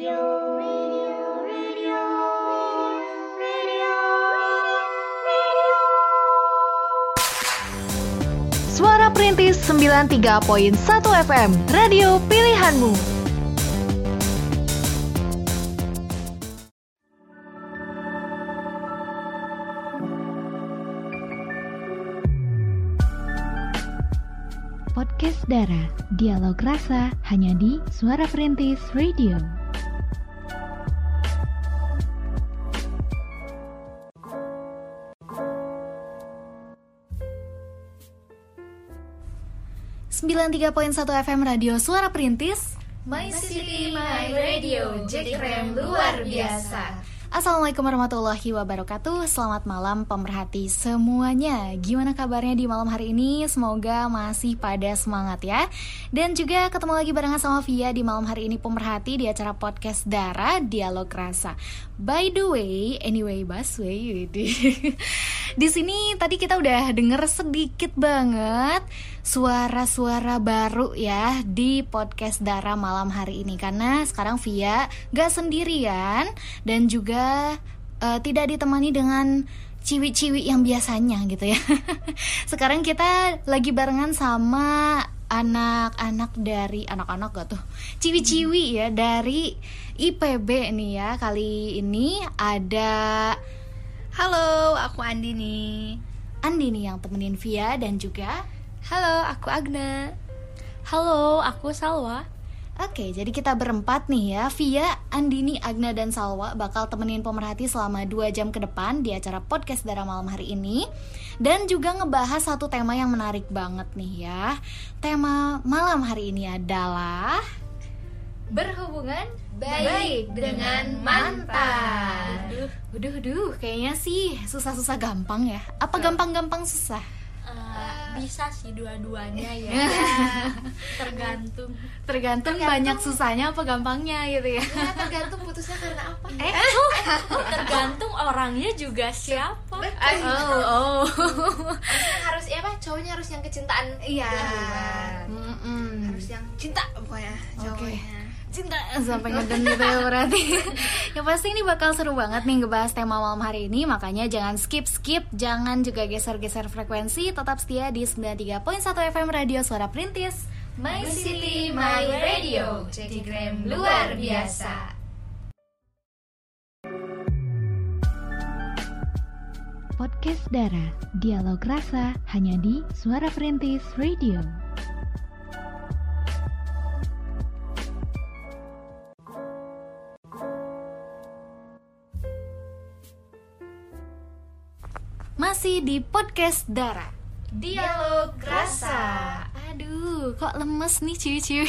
Suara Perintis 93.1 FM, radio pilihanmu. Podcast Dara, dialog rasa hanya di Suara Perintis Radio. Sembilan FM Radio Suara Perintis My City, My Radio, Jack Rem luar biasa. Assalamualaikum warahmatullahi wabarakatuh. Selamat malam pemerhati semuanya. Gimana kabarnya di malam hari ini? Semoga masih pada semangat ya. Dan juga ketemu lagi barengan sama Via di malam hari ini pemerhati Di acara podcast Dara Dialog Rasa. By the way, anyway Baswe Di sini tadi kita udah denger sedikit banget suara-suara baru ya di podcast Dara malam hari ini. Karena sekarang Via gak sendirian dan juga uh, tidak ditemani dengan ciwi-ciwi yang biasanya gitu ya. sekarang kita lagi barengan sama anak-anak dari anak-anak gak tuh ciwi-ciwi ya dari IPB nih ya kali ini ada Halo, aku Andi nih. Andi nih yang temenin Via dan juga Halo, aku Agna. Halo, aku Salwa. Oke, jadi kita berempat nih ya. Via, Andini, Agna, dan Salwa bakal temenin pemerhati selama 2 jam ke depan di acara podcast Dara Malam hari ini. Dan juga ngebahas satu tema yang menarik banget nih ya. Tema malam hari ini adalah Berhubungan baik, dengan mantan. Aduh, aduh, aduh, kayaknya sih susah-susah gampang ya. Apa gampang-gampang susah? Uh, bisa sih dua-duanya ya. tergantung. Tergantung banyak susahnya apa gampangnya gitu ya Ya, tergantung putusnya karena apa. Eh, tergantung orangnya juga siapa. oh, oh harus ya apa? Cowoknya harus yang kecintaan. Iya. Harus yang cinta pokoknya cowoknya. Cinta sampai ngeden gitu ya berarti. Yang pasti ini bakal seru banget nih ngebahas tema malam hari ini makanya jangan skip skip jangan juga geser-geser frekuensi tetap setia di 93.1 FM Radio Suara Perintis. My City, My Radio, Graham luar biasa. Podcast Dara Dialog Rasa hanya di Suara Perintis Radio Di podcast Dara Dialog rasa. Aduh, kok lemes nih ciwi-ciwi.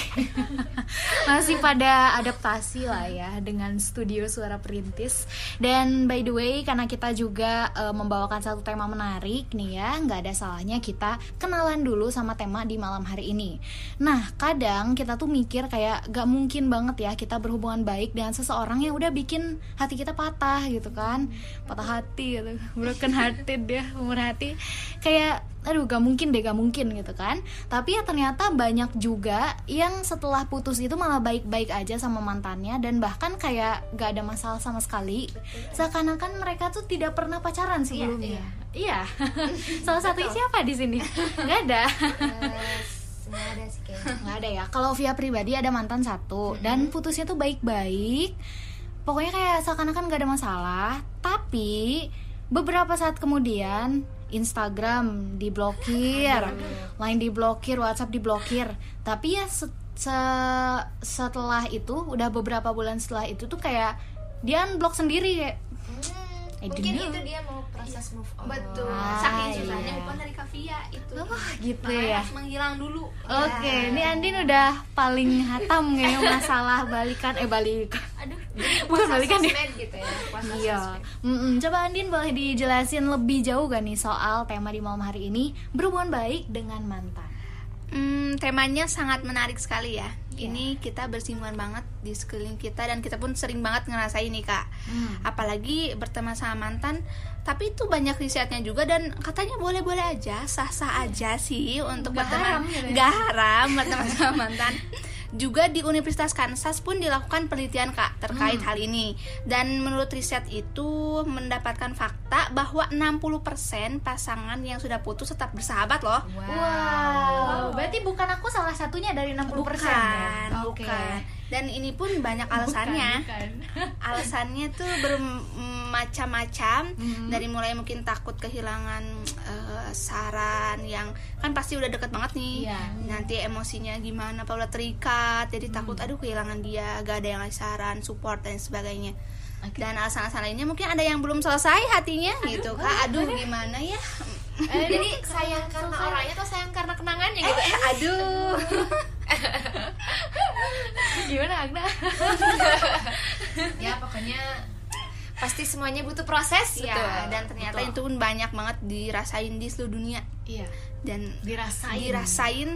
Masih pada adaptasi lah ya dengan studio suara perintis. Dan by the way, karena kita juga eh, membawakan satu tema menarik nih ya nggak ada salahnya kita kenalan dulu sama tema di malam hari ini. Nah, kadang kita tuh mikir kayak gak mungkin banget ya kita berhubungan baik dengan seseorang yang udah bikin hati kita patah gitu kan. Patah hati gitu, broken hearted ya, umur hati. Kayak aduh gak mungkin deh gak mungkin gitu kan. Tapi ya ternyata banyak juga yang setelah putus itu malah baik-baik aja sama mantannya dan bahkan kayak gak ada masalah sama sekali. Seakan-akan mereka tuh tidak pernah pacaran sebelumnya. iya, salah satunya siapa di sini? Nggak ada. Nggak ada sih kayaknya. nggak ada ya. Kalau via pribadi ada mantan satu dan putusnya tuh baik-baik. Pokoknya kayak seakan-akan gak ada masalah. Tapi beberapa saat kemudian Instagram diblokir, lain diblokir, WhatsApp diblokir. Tapi ya se- se- setelah itu, udah beberapa bulan setelah itu tuh kayak dia unblock sendiri kayak I don't Mungkin know. itu dia mau proses move on. Betul. Ah, Saking iya. susahnya move on dari Kavia itu. Oh, gitu Makanya ya. harus menghilang dulu. Oke, ini Andin udah paling hatam kayaknya masalah balikan eh balikan. Bukan balikan ya. Gitu ya. Puasa Iya. sosmed. Mm-mm. Coba Andin boleh dijelasin lebih jauh gak nih soal tema di malam hari ini berhubungan baik dengan mantan. Hmm, temanya sangat menarik sekali ya. Iya. Ini kita bersinggungan banget di sekeliling kita dan kita pun sering banget ngerasain nih kak. Hmm. Apalagi berteman sama mantan, tapi itu banyak risetnya juga dan katanya boleh-boleh aja, sah-sah aja sih untuk Nggak berteman. haram gitu ya? Nggak haram berteman sama mantan. juga di Universitas Kansas pun dilakukan penelitian kak terkait hal ini dan menurut riset itu mendapatkan fakta bahwa 60% pasangan yang sudah putus tetap bersahabat loh Wow. Berarti bukan aku salah satunya dari 60% bukan ya? Oke. bukan dan ini pun banyak alasannya. Bukan, bukan. alasannya tuh bermacam-macam. Mhm. dari mulai mungkin takut kehilangan eh, saran yang kan pasti udah deket banget nih. Iya. nanti emosinya gimana apa udah terikat. Jadi takut aduh kehilangan dia gak ada yang ngasih saran support dan sebagainya. Oke. dan alasan-alasan lainnya mungkin ada yang belum selesai hatinya gitu kak. aduh gimana ya Eh, Jadi sayang karena orangnya atau sayang karena kenangannya gitu? eh aduh. Gimana Agna? ya pokoknya pasti semuanya butuh proses. Ya betul. dan ternyata Betul. itu pun banyak banget dirasain di seluruh dunia. Iya. Dan Dirasain. dirasain.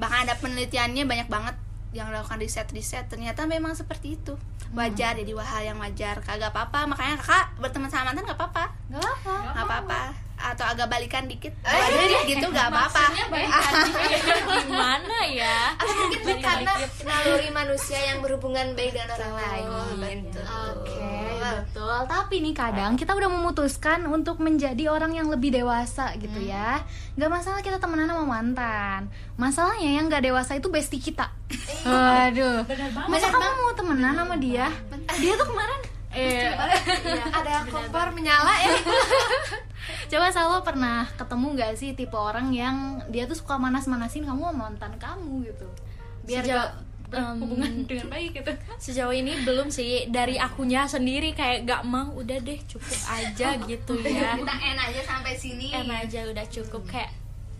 Bahkan ada penelitiannya banyak banget yang melakukan riset-riset. Ternyata memang seperti itu. Wajar jadi hal yang wajar. Kagak apa-apa. Makanya kakak berteman sama mantan nggak apa-apa. Gak apa. nggak apa-apa atau agak balikan dikit wajar deh gitu nggak apa-apa gimana ya atau mungkin karena naluri manusia yang berhubungan baik dengan orang lain betul. Oke, betul. Tapi nih kadang kita udah memutuskan untuk menjadi orang yang lebih dewasa gitu ya. Gak masalah kita temenan sama mantan. Masalahnya yang gak dewasa itu bestie kita. Waduh. Masa kamu mau temenan sama dia? Dia tuh kemarin eh Iya, ada kompor menyala ya. Coba Salwa pernah ketemu gak sih tipe orang yang dia tuh suka manas-manasin kamu sama mantan kamu gitu? Biar Sejauh- gak berhubungan dengan baik gitu. sejauh ini belum sih. Dari akunya sendiri kayak gak mau udah deh cukup aja gitu ya. Kita enak aja sampai sini. Enak aja udah cukup. Kayak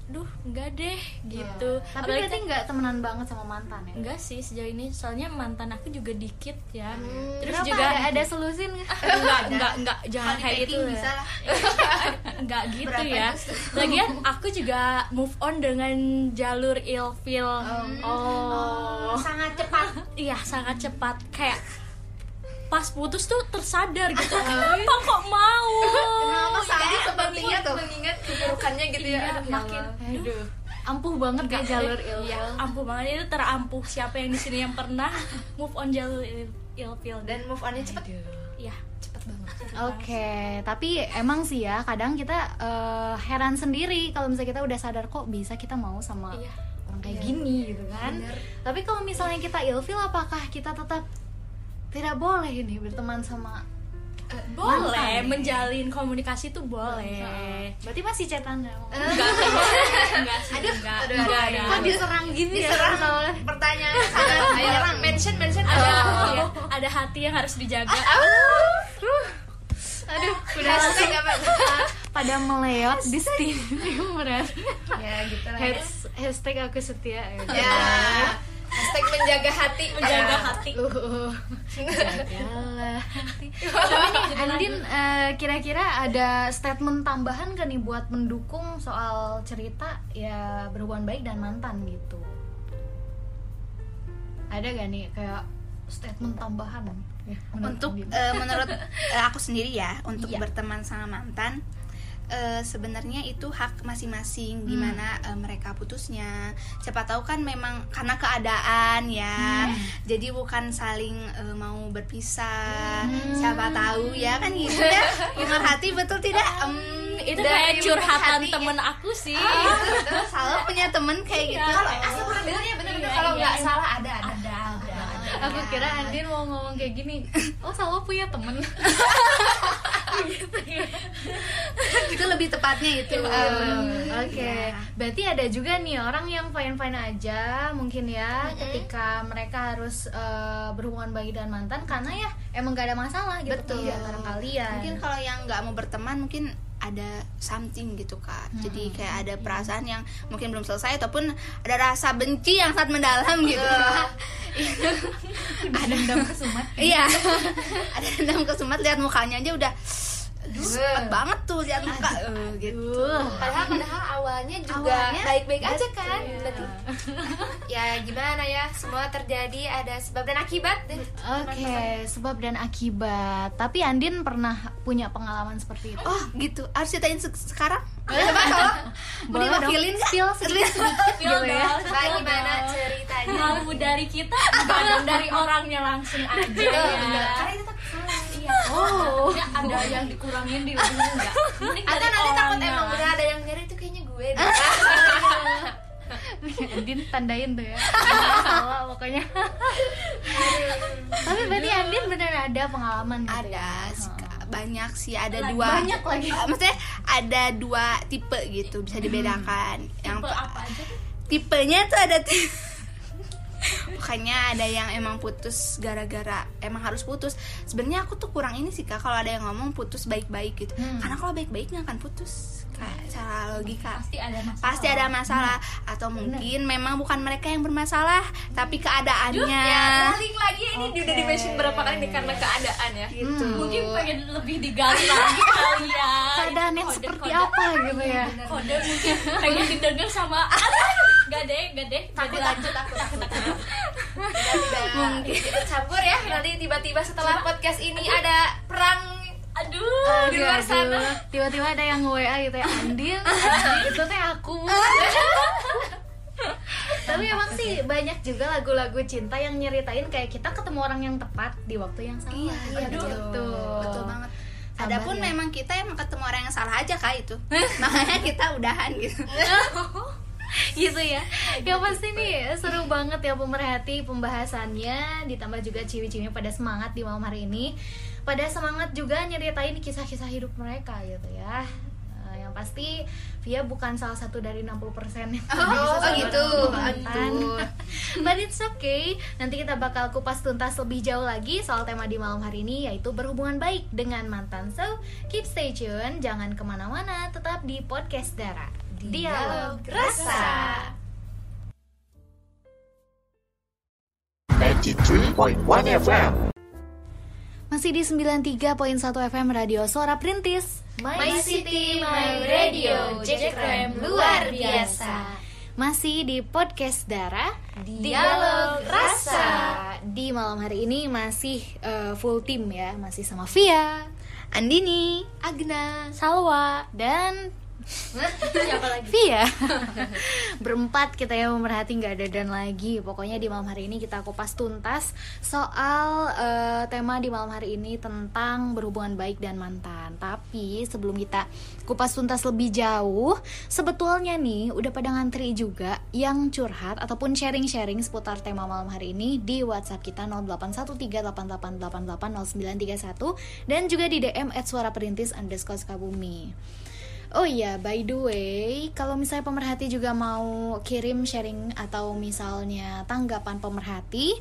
duh enggak deh gitu. Tapi Apalagi berarti nggak temenan banget sama mantan ya? enggak sih sejauh ini. Soalnya mantan aku juga dikit ya. Terus Kenapa? juga ada, ada solusin nggak? enggak enggak enggak. Jangan kayak gitu packing ya. bisa lah enggak gitu Berapa ya. itu? lagian aku juga move on dengan jalur ilfil. Oh. Sangat cepat. Iya sangat cepat. Kayak pas putus tuh tersadar gitu. Kenapa keburukannya gitu ya. Aduh, ya makin. Aduh, ampuh banget ya jalur ilmu. Iya, ampuh banget. Itu terampuh. Siapa yang di sini yang pernah move on jalur il- ilfil? Dan move onnya cepet? Iya. cepet banget. Oke, tapi emang sih ya kadang kita eh, heran sendiri kalau misalnya kita udah sadar kok bisa kita mau sama Iya. orang kayak gini gitu kan. Tapi kalau misalnya kita ilfil apakah kita tetap tidak boleh ini berteman sama boleh menjalin komunikasi tuh boleh. Berarti masih cetan ya? enggak enggak sih enggak. Aduh, enggak. aduh, ada Kok diserang gini diserang ya? pertanyaan sangat menyerang. mention mention. Ada ada iya, ada hati yang harus dijaga. Aduh, udah hashtag apa pada meleot di Steam berarti. ya gitu lah ya. Has- Hashtag aku setia. Ya. ya hashtag menjaga hati menjaga Ya. hati Uh, jagalah hati. Tapi Andin eh, kira-kira ada statement tambahan kan nih buat mendukung soal cerita ya berhubungan baik dan mantan gitu. Ada gak nih kayak statement tambahan ya, menurut untuk eh, menurut eh, aku sendiri ya untuk Iya. berteman sama mantan eh, sebenarnya itu hak masing-masing gimana eh, mereka putusnya. Siapa tahu kan memang karena keadaan ya. Jadi bukan saling eh, mau berpisah. Siapa tahu ya kan gitu ya. Dengar hati betul tidak? Em, itu Dari kayak curhatan hati temen aku sih. Gitu, betul. selalu punya temen kayak gitu. Kalau asal pernah ya bener-bener. Kalau nggak salah ada ada ada ada Aku kira Andin mau ngomong kayak gini. Oh, Salwa punya temen. itu lebih tepatnya itu Oke, berarti ada juga nih orang yang fine-fine aja mungkin ya ketika mereka harus eh, berhubungan baik dan mantan karena ya emang gak ada masalah gitu Betul. di antara kalian. mungkin kalau yang nggak mau berteman mungkin ada something gitu kak jadi kayak ada perasaan yang mungkin belum selesai ataupun ada rasa benci yang sangat mendalam gitu ada dendam kesumat. iya ada dendam kesumat lihat mukanya aja udah cepet banget tuh lihat muka Eh, gitu padahal padahal awalnya juga baik-baik aja kan Iya. berarti ya gimana ya semua terjadi ada sebab dan akibat deh Oke, sebab dan akibat. Tapi Andin pernah punya pengalaman seperti itu. oh gitu harus ceritain se- sekarang coba mau Boleh dong nggak? spill sedikit sedikit gitu ya gimana ceritanya? mau dari kita bukan dari orangnya langsung aja Betul, ya. Karena itu tak salah. Iya. Oh, ya ada yang dikurangin di lebih enggak. Atau nanti takut emang bener ada yang nyari itu kayaknya gue. Andin tandain tuh ya salah pokoknya tapi berarti Andin bener ada pengalaman gitu ada ya? Kak. banyak sih ada Lagi- dua banyak lagi. Eh, maksudnya ada dua tipe gitu bisa dibedakan yang Tipe pa- apa aja tuh? tipenya tuh ada tipe Makanya ada yang emang putus gara-gara emang harus putus. Sebenarnya aku tuh kurang ini sih kak kalau ada yang ngomong putus baik-baik gitu. Hmm. Karena kalau baik-baik nggak akan putus. Kayak cara logika. Pasti ada masalah. Pasti ada masalah atau mungkin memang bukan mereka yang bermasalah tapi keadaannya. Ya, balik lagi ini Oke. udah di mention berapa kali nih karena keadaan ya. gitu. Mungkin pengen lebih digali lagi kali ya. keadaan yang Kode- seperti kode- apa gitu ya Kode mungkin pengen didengar sama Gak deh, gak deh Takut lanjut takut takut takut. Mungkin kita campur ya. Nanti tiba-tiba setelah podcast ini ada perang Aduh di luar Aduh, sana. tiba-tiba ada yang WA gitu ya Andin itu teh aku tapi emang sih banyak juga lagu-lagu cinta yang nyeritain kayak kita ketemu orang yang tepat di waktu yang salah Iya, iya Aduh, betul. gitu. Betul banget. Sabar Adapun ya. memang kita emang ketemu orang yang salah aja kak itu. Makanya kita udahan gitu. gitu ya yang pasti nih seru banget ya pemerhati pembahasannya ditambah juga ciwi-ciwi pada semangat di malam hari ini pada semangat juga nyeritain kisah-kisah hidup mereka gitu ya Eh, yang pasti Via bukan salah satu dari 60% yang bisa oh sama gitu. But it's okay. Nanti kita bakal kupas tuntas lebih jauh lagi soal tema di malam hari ini yaitu berhubungan baik dengan mantan. So keep stay tune, jangan ke mana-mana, tetap di podcast Dara. Dialog Rasa. 93.1 FM. Masih di 93.1 FM Radio Suara Perintis. My City, My Radio, Jekrem luar biasa. Masih di podcast Dara Dialog Rasa. Di malam hari ini masih eh, full tim ya, masih sama Via, Andini. Agna. Salwa dan Siapa lagi? Via Berempat kita ya pemerhati nggak ada dan lagi. Pokoknya di malam hari ini kita kupas tuntas Soal eh, tema di malam hari ini tentang berhubungan baik dan mantan. Tapi sebelum kita kupas tuntas lebih jauh Sebetulnya nih udah pada ngantri juga Yang curhat ataupun sharing-sharing seputar tema malam hari ini Di WhatsApp kita 081388880931 Dan juga di DM at suara perintis underscore Sukabumi Oh iya, by the way, kalau misalnya pemerhati juga mau kirim sharing atau misalnya tanggapan pemerhati,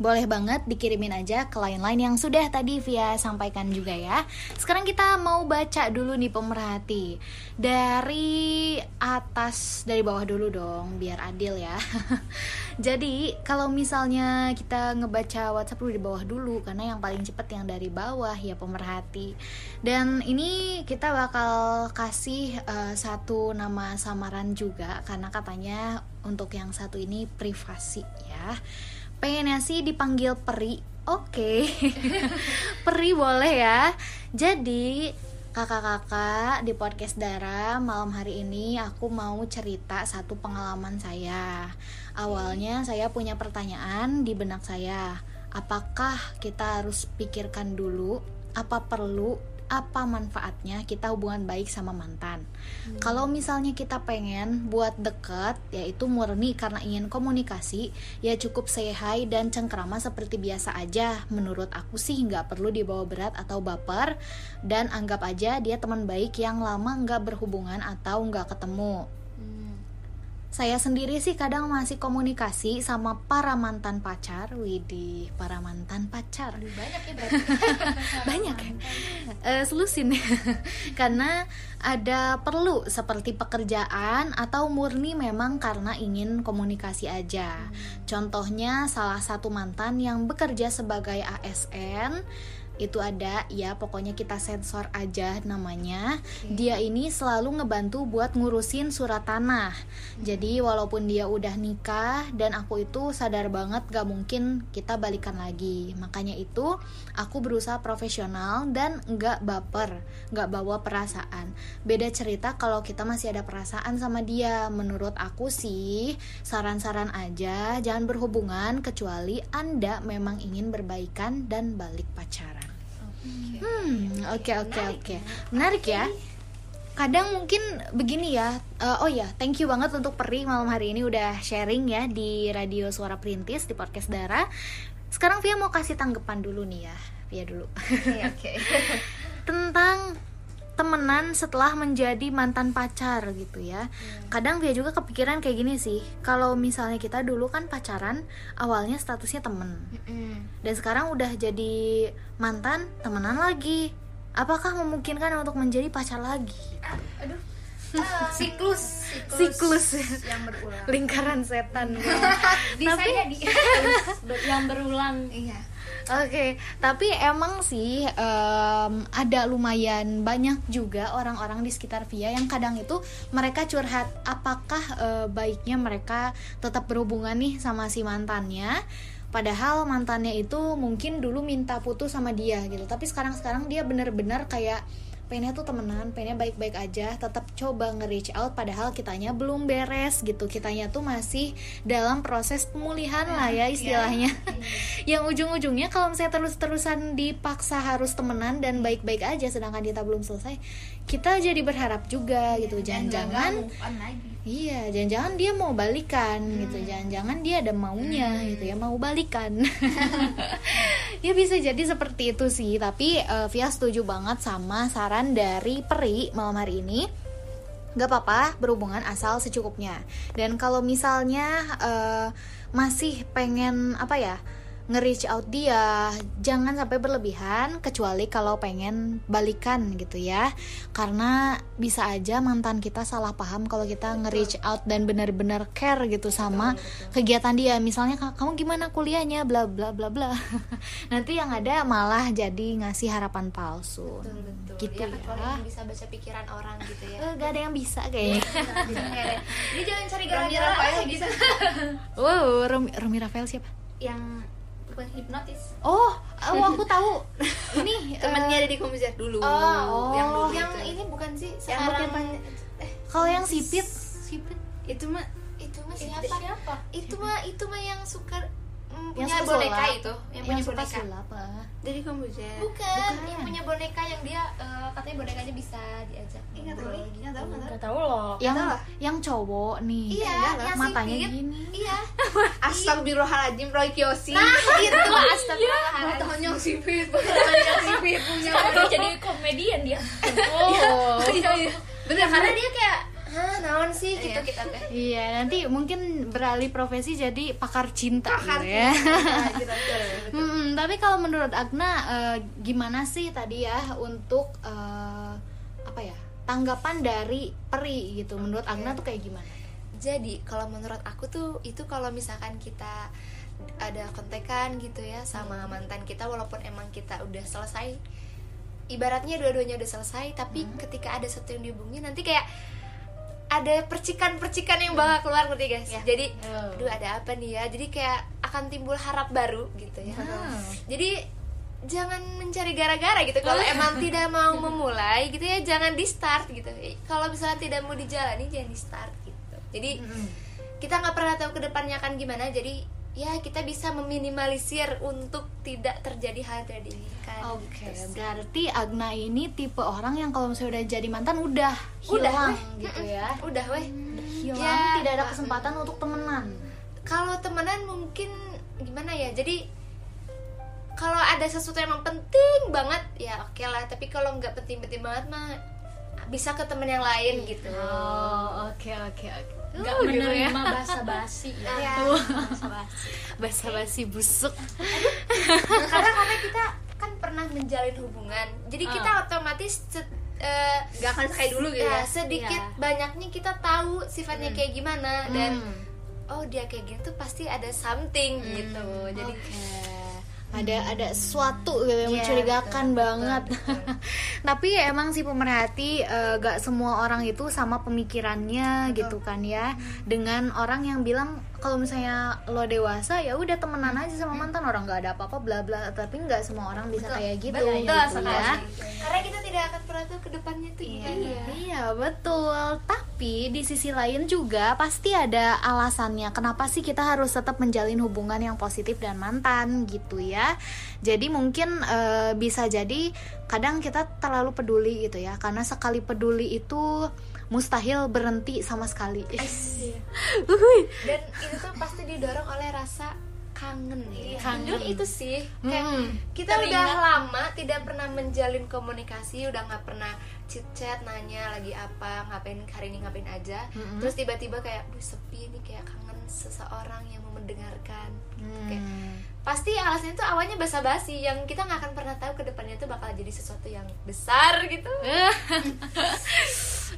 boleh banget dikirimin aja ke line-line yang sudah tadi Via sampaikan juga ya. Sekarang kita mau baca dulu nih pemerhati. Dari atas dari bawah dulu dong, biar adil ya. Jadi, kalau misalnya kita ngebaca WhatsApp dulu di bawah dulu karena yang paling cepet yang dari bawah ya pemerhati. Dan ini kita bakal kasih eh, satu nama samaran juga karena katanya untuk yang satu ini privasi ya pengennya sih dipanggil peri. Oke. Peri boleh ya. Jadi kakak-kakak di podcast Dara malam hari ini aku mau cerita satu pengalaman saya. Awalnya saya punya pertanyaan di benak saya. Apakah kita harus pikirkan dulu apa perlu apa manfaatnya kita hubungan baik sama mantan? Kalau misalnya kita pengen buat deket yaitu murni karena ingin komunikasi ya cukup say hi dan cengkrama seperti biasa aja. Menurut aku sih nggak perlu dibawa berat atau baper. Dan anggap aja dia teman baik yang lama nggak berhubungan atau nggak ketemu saya sendiri sih kadang masih komunikasi sama para mantan pacar. Widih, para mantan pacar. Banyak ya berarti. banyak ya? Eh, selusin. Karena ada perlu seperti pekerjaan atau murni memang karena ingin komunikasi aja. Contohnya salah satu mantan yang bekerja sebagai ASN itu ada ya pokoknya kita sensor aja namanya. Dia ini selalu ngebantu buat ngurusin surat tanah. Jadi walaupun dia udah nikah dan aku itu sadar banget gak mungkin kita balikan lagi. Makanya itu aku berusaha profesional dan nggak baper nggak bawa perasaan. Beda cerita kalau kita masih ada perasaan sama dia. Menurut aku sih saran-saran aja jangan berhubungan kecuali anda memang ingin berbaikan dan balik pacaran Hmm, oke oke oke. Menarik ya. Kadang mungkin begini ya. eh, oh ya, thank you banget untuk Peri malam hari ini udah sharing ya di Radio Suara Perintis di podcast Dara. Sekarang Via mau kasih tanggapan dulu nih ya. Via dulu. Oke, oke. Tentang temenan setelah menjadi mantan pacar gitu ya. Kadang Via juga kepikiran kayak gini sih. Kalau misalnya kita dulu kan pacaran, awalnya statusnya temen. Dan sekarang udah jadi mantan, temenan lagi. Apakah memungkinkan untuk menjadi pacar lagi? Siklus, Siklus yang berulang lingkaran setan. Bisa Tapi- yang berulang iya Oke, tapi emang sih em, ada lumayan banyak juga orang-orang di sekitar Via yang kadang itu mereka curhat apakah eh, baiknya mereka tetap berhubungan nih sama si mantannya? Padahal mantannya itu mungkin dulu minta putus sama dia gitu. Tapi sekarang-sekarang dia bener-bener kayak pengennya tuh temenan, pengennya baik-baik aja Tetap coba nge-reach out padahal kitanya belum beres gitu. Kitanya tuh masih dalam proses pemulihan lah ya istilahnya. Yang ujung-ujungnya kalau misalnya terus-terusan dipaksa harus temenan dan baik-baik aja Sedangkan kita belum selesai Kita jadi berharap juga gitu. Jangan-jangan Iya, jangan-jangan dia mau balikan gitu. Jangan-jangan dia ada maunya gitu ya, mau balikan. ya bisa jadi seperti itu sih, tapi eh, Via setuju banget sama saran dari Peri malam hari ini. Gak apa-apa berhubungan asal secukupnya. Dan kalau misalnya eh, masih pengen apa ya? Nge-reach out dia. Jangan sampai berlebihan kecuali kalau pengen balikan gitu ya. Karena bisa aja mantan kita salah paham kalau kita nge-reach out dan benar-benar care gitu sama kegiatan dia. Misalnya "Ka- kamu gimana kuliahnya? bla bla bla bla. Nanti yang ada malah jadi ngasih harapan palsu. Betul, betul. gitu ya, kan ya yang bisa baca pikiran orang gitu ya. Gak ada yang bisa kayaknya. Dia jangan cari gara-gara Rafael aja bisa. Wow Romi Rafael siapa? Yang bukan hipnotis. Oh oh aku tahu. Ini temennya eh, ada di komputer dulu. Oh. yang dulu yang itu. ini bukan sih yang sekarang. pan- eh kalau yang sipit. sipit? Itu mah itu mah siapa? siapa? Itu mah itu mah yang suka Yang punya suka boneka sulap. itu, yang yang punya suka boneka. sulap ah. dari komputer Bukan, yang punya boneka yang dia eh, katanya bonekanya bisa diajak. Ih, nggak tahu gitu. nggak tahu nggak tahu nggak tahu loh yang yang cowok nih Iya, Enggak lah. yang matanya sipit. gini Iya. Astagfirullahaladzim Roy Kiyoshi Nah, itu Iya. astagfirullahaladzim. Tahunnya sipit Tahunnya sipit punya jadi komedian dia oh Bener, karena dia kayak naon sih gitu Iya. kita teh. iya nanti mungkin beralih profesi jadi pakar cinta Pakar gitu ya gitu, betul, betul. Hmm, tapi kalau menurut Agna eh, gimana sih tadi ya untuk eh, apa ya tanggapan dari Peri gitu menurut Agna tuh kayak gimana Jadi kalau menurut aku tuh itu kalau misalkan kita ada kontekan gitu ya sama mantan kita walaupun emang kita udah selesai ibaratnya dua-duanya udah selesai tapi ketika ada satu yang dihubungi nanti kayak ada percikan-percikan yang bakal keluar ngerti guys? Jadi Oh. aduh ada apa nih ya? Jadi kayak akan timbul harap baru gitu ya. Jadi jangan mencari gara-gara gitu. Kalau emang tidak mau memulai gitu ya jangan di start gitu kalau misalnya tidak mau dijalani jangan di start gitu. Jadi kita nggak pernah tahu ke depannya akan gimana. Jadi ya kita bisa meminimalisir untuk tidak terjadi hal yang tidak diinginkan Oke, gitu sih. berarti Agna ini tipe orang yang kalau misalnya udah jadi mantan udah Udah, hilang weh. gitu ya. udah weh Hilang, Ya, tidak ada kesempatan untuk temenan. kalau temenan mungkin gimana ya jadi kalau ada sesuatu yang penting banget ya oke lah tapi kalau nggak penting-penting banget mah bisa ke temen yang lain gitu Oh, oke oke oke. nggak Uh, gitu ya. menerima basa basi ya Ya. basa-basi. Basa-basi busuk. karena karena kita kan pernah menjalin hubungan jadi kita otomatis se- eh, Gak akan kayak dulu gitu ya, ya sedikit Iya. banyaknya kita tahu sifatnya kayak gimana dan Hmm. oh dia kayak gitu pasti ada something gitu jadi Oke. Ada ada sesuatu gitu yang Iya, mencurigakan betul, banget. betul, tapi ya emang sih pemerhati eh, gak semua orang itu sama pemikirannya gitu kan ya. Dengan orang yang bilang kalau misalnya lo dewasa ya udah temenan aja sama mantan. Orang nggak ada apa-apa bla bla. Tapi nggak semua orang bisa kayak gitu. Betul gitu. ya karena kita tidak akan pernah tahu ke depannya tuh Iya, gimana. iya betul. Tapi di sisi lain juga pasti ada alasannya kenapa sih kita harus tetap menjalin hubungan yang positif dan mantan gitu ya. Jadi mungkin eh, bisa jadi kadang kita terlalu peduli gitu ya, karena sekali peduli itu mustahil berhenti sama sekali. Dan itu tuh pasti didorong oleh rasa kangen ya. Kangen. Jujur itu sih kayak kita udah lama tidak pernah menjalin komunikasi udah nggak pernah chit chat nanya lagi apa ngapain hari ini ngapain aja. Terus tiba-tiba kayak Duh, sepi nih kayak kangen seseorang yang mau mendengarkan. Gitu. kayak pasti alasannya tuh awalnya basa-basi yang kita nggak akan pernah tahu ke depannya tuh bakal jadi sesuatu yang besar gitu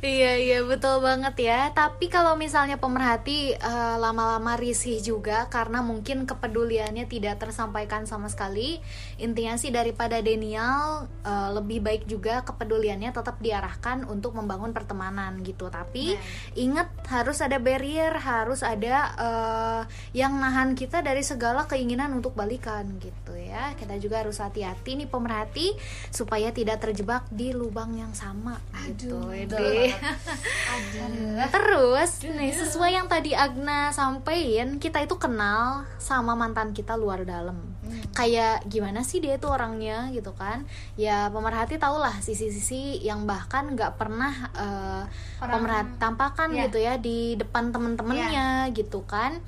Iya iya betul banget ya. Tapi kalau misalnya pemerhati eh, lama-lama risih juga karena mungkin kepeduliannya tidak tersampaikan sama sekali. Intinya sih daripada denial eh, lebih baik juga kepeduliannya tetap diarahkan untuk membangun pertemanan gitu. Tapi ingat harus ada barrier, harus ada eh, yang nahan kita dari segala keinginan untuk balikan gitu ya. Kita juga harus hati-hati nih pemerhati supaya tidak terjebak di lubang yang sama gitu. Ede. Terus, nih sesuai yang tadi Agna sampein, kita itu kenal sama mantan kita luar dalam. Kayak gimana sih dia itu orangnya gitu kan? Ya pemerhati tau lah sisi-sisi yang bahkan nggak pernah eh, pemerhati tampakkan Ya. gitu ya di depan temen-temennya gitu kan?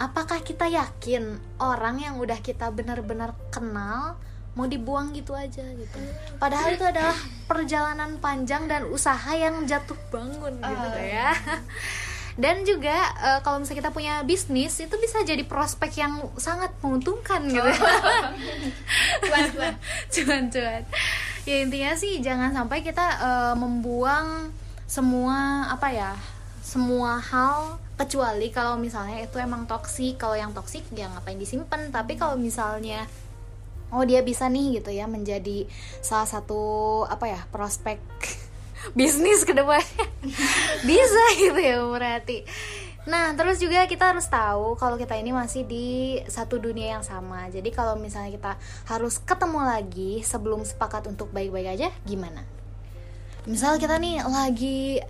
Apakah kita yakin orang yang udah kita benar-benar kenal mau dibuang gitu aja gitu? Padahal itu adalah perjalanan panjang dan usaha yang jatuh bangun gitu ya. Dan juga eh, kalau misalnya kita punya bisnis itu bisa jadi prospek yang sangat menguntungkan gitu. Cuan-cuan. Cuan-cuan. Ya intinya sih jangan sampai kita eh, membuang semua apa ya semua hal kecuali kalau misalnya itu emang toksik kalau yang toksik ya ngapain disimpan tapi kalau misalnya oh dia bisa nih gitu ya menjadi salah satu apa ya prospek bisnis ke depannya. Bisa gitu ya berarti. Nah terus juga kita harus tahu kalau kita ini masih di satu dunia yang sama. Jadi kalau misalnya kita harus ketemu lagi sebelum sepakat untuk baik-baik aja gimana? Misal kita nih lagi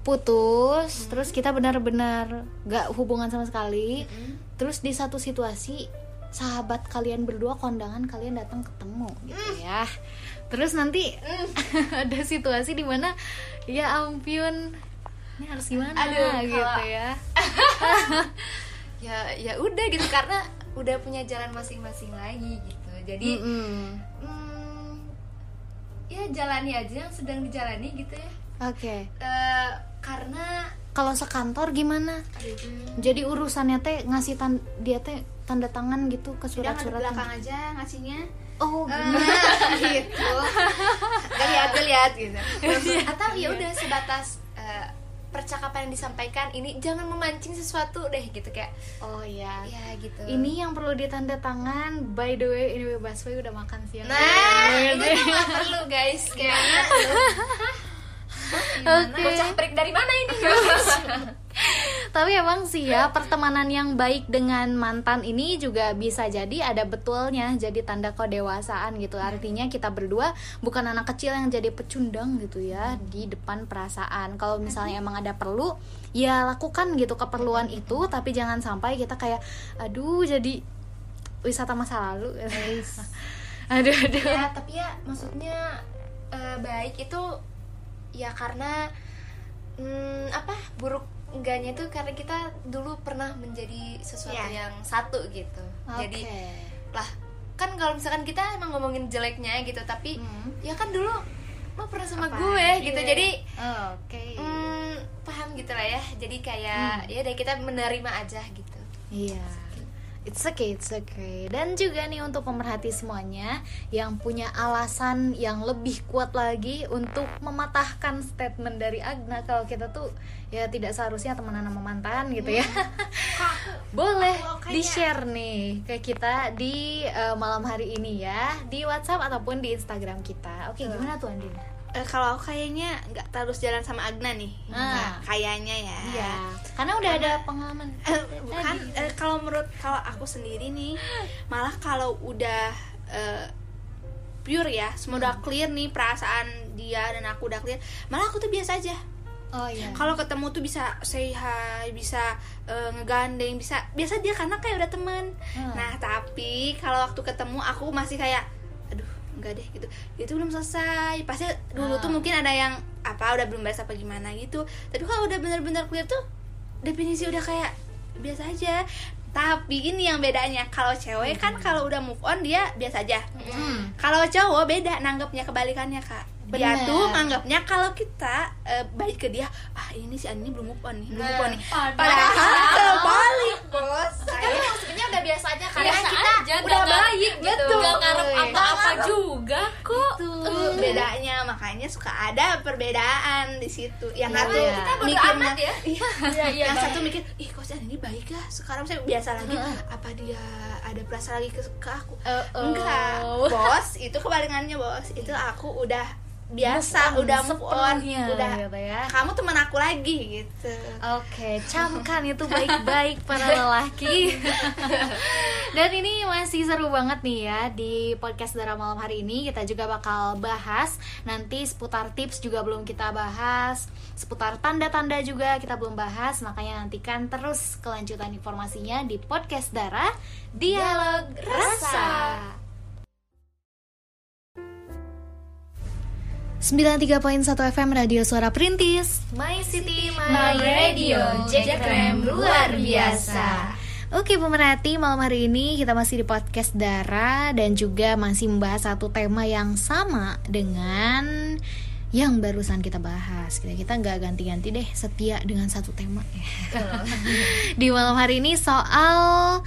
putus terus kita benar-benar gak hubungan sama sekali. Terus di satu situasi sahabat kalian berdua kondangan kalian datang ketemu gitu ya. Terus nanti ada situasi di mana ya ampun ini harus gimana? Aduh, gitu kalau- ya. Ya ya udah gitu karena udah punya jalan masing-masing lagi gitu. Jadi Mm-mm. hmm, ya jalani aja yang sedang dijalani gitu ya oke. Eh, karena kalau sekantor gimana? Jadi urusannya teh ngasih tan dia teh tanda tangan gitu ke surat-surat belakang aja ngasihnya. Oh Eh, gitu. Lihat lihat gitu. Atau ya udah sebatas eh, percakapan yang disampaikan ini jangan memancing sesuatu deh gitu kayak. Oh ya ya gitu. Ini yang perlu ditanda tangan. By the way ini Baswe udah makan siang. Nah itu tuh nggak perlu guys. Kayak Oke. bocah perik dari mana ini Tapi emang sih ya pertemanan yang baik dengan mantan ini juga bisa jadi ada betulnya jadi tanda kedewasaan gitu. Artinya kita berdua bukan anak kecil yang jadi pecundang gitu ya di depan perasaan. Kalau misalnya emang ada perlu ya lakukan gitu keperluan itu tapi jangan sampai kita kayak aduh jadi wisata masa lalu. aduh aduh. ya tapi ya maksudnya eh, baik itu ya karena hmm, apa buruk enggaknya itu karena kita dulu pernah menjadi sesuatu Ya. yang satu gitu jadi Oke. lah kan kalau misalkan kita emang ngomongin jeleknya gitu tapi Hmm. ya kan dulu lo pernah sama Apa? gue gitu Iya. jadi Oke. hmm, paham gitu lah ya jadi kayak ya deh kita menerima aja gitu Iya. It's okay, it's okay. Dan juga nih untuk pemerhati semuanya yang punya alasan yang lebih kuat lagi untuk mematahkan statement dari Agna kalau kita tuh ya tidak seharusnya temenan sama mantan gitu ya. Boleh di-share nih ke kita di eh, malam hari ini ya di WhatsApp ataupun di Instagram kita. Oke, gimana tuh Andin? Eh, kalau kayaknya nggak terus jalan sama Agna nih. Nah, kayaknya ya Iya, karena udah ada pengalaman. Eh, bukan eh, kalau menurut kalau aku sendiri nih malah kalau udah eh, pure ya semua udah clear nih perasaan dia dan aku udah clear malah aku tuh biasa aja Oh iya. kalau ketemu tuh bisa say hi bisa eh, ngegandeng bisa biasa dia karena kayak udah temen Hmm. nah tapi kalau waktu ketemu aku masih kayak enggak deh gitu. Itu belum selesai. Pasti dulu tuh Ah. mungkin ada yang apa udah belum beres apa gimana gitu. Tapi kalau udah bener-bener clear tuh definisi udah kayak biasa aja. Tapi ini yang bedanya kalau cewek kan kalau udah move on dia biasa aja. Hmm. kalau cowok beda nanggapnya kebalikannya kak. Dia Bener. tuh nganggapnya kalau kita eh, baik ke dia ah ini si Ani belum move on nih belum move on nih. Padahal- padahal kebalik bos. Maksudnya udah biasa aja karena Biasa kita aja, udah nggak- baik gitu. betul. Gak ngarep apa-apa juga kok. Tuh bedanya makanya suka ada perbedaan di situ. Yang Iya, satu iya. Kita mikirnya amat ya. iya, Iya, iya, yang satu mikir ih kok ini baik ya? Sekarang saya biasa lagi. Apa dia ada perasaan lagi ke, ke aku? Uh-oh. enggak. Bos itu kebalikannya bos. Itu aku udah biasa udah move on sepenuhnya udah gitu ya. kamu teman aku lagi gitu Oke, camkan itu baik-baik para lelaki. Dan ini masih seru banget nih ya di podcast Dara Malam hari ini kita juga bakal bahas nanti seputar tips juga belum kita bahas, seputar tanda-tanda juga kita belum bahas, makanya nantikan terus kelanjutan informasinya di podcast Dara Dialog Rasa. 93.1 FM Radio Suara Perintis My City, My Radio, Jack Rem luar biasa. Oke pemerhati, malam hari ini kita masih di podcast Dara dan juga masih membahas satu tema yang sama dengan yang barusan kita bahas. Kita kita nggak ganti-ganti deh, setia dengan satu tema. di malam hari ini soal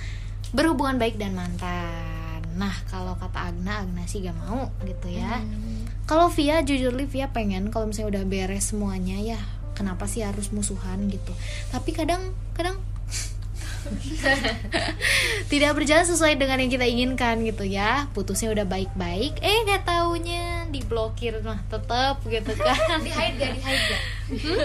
berhubungan baik dan mantan. Nah kalau kata Agna, Agna sih gak mau gitu ya. Kalau Via jujur li Via pengen kalau misalnya udah beres semuanya ya kenapa sih harus musuhan gitu. Tapi kadang kadang tidak berjalan sesuai dengan yang kita inginkan gitu ya. Putusnya udah baik-baik, eh gak taunya diblokir mah tetep gitu kan. di hide gak di hide gak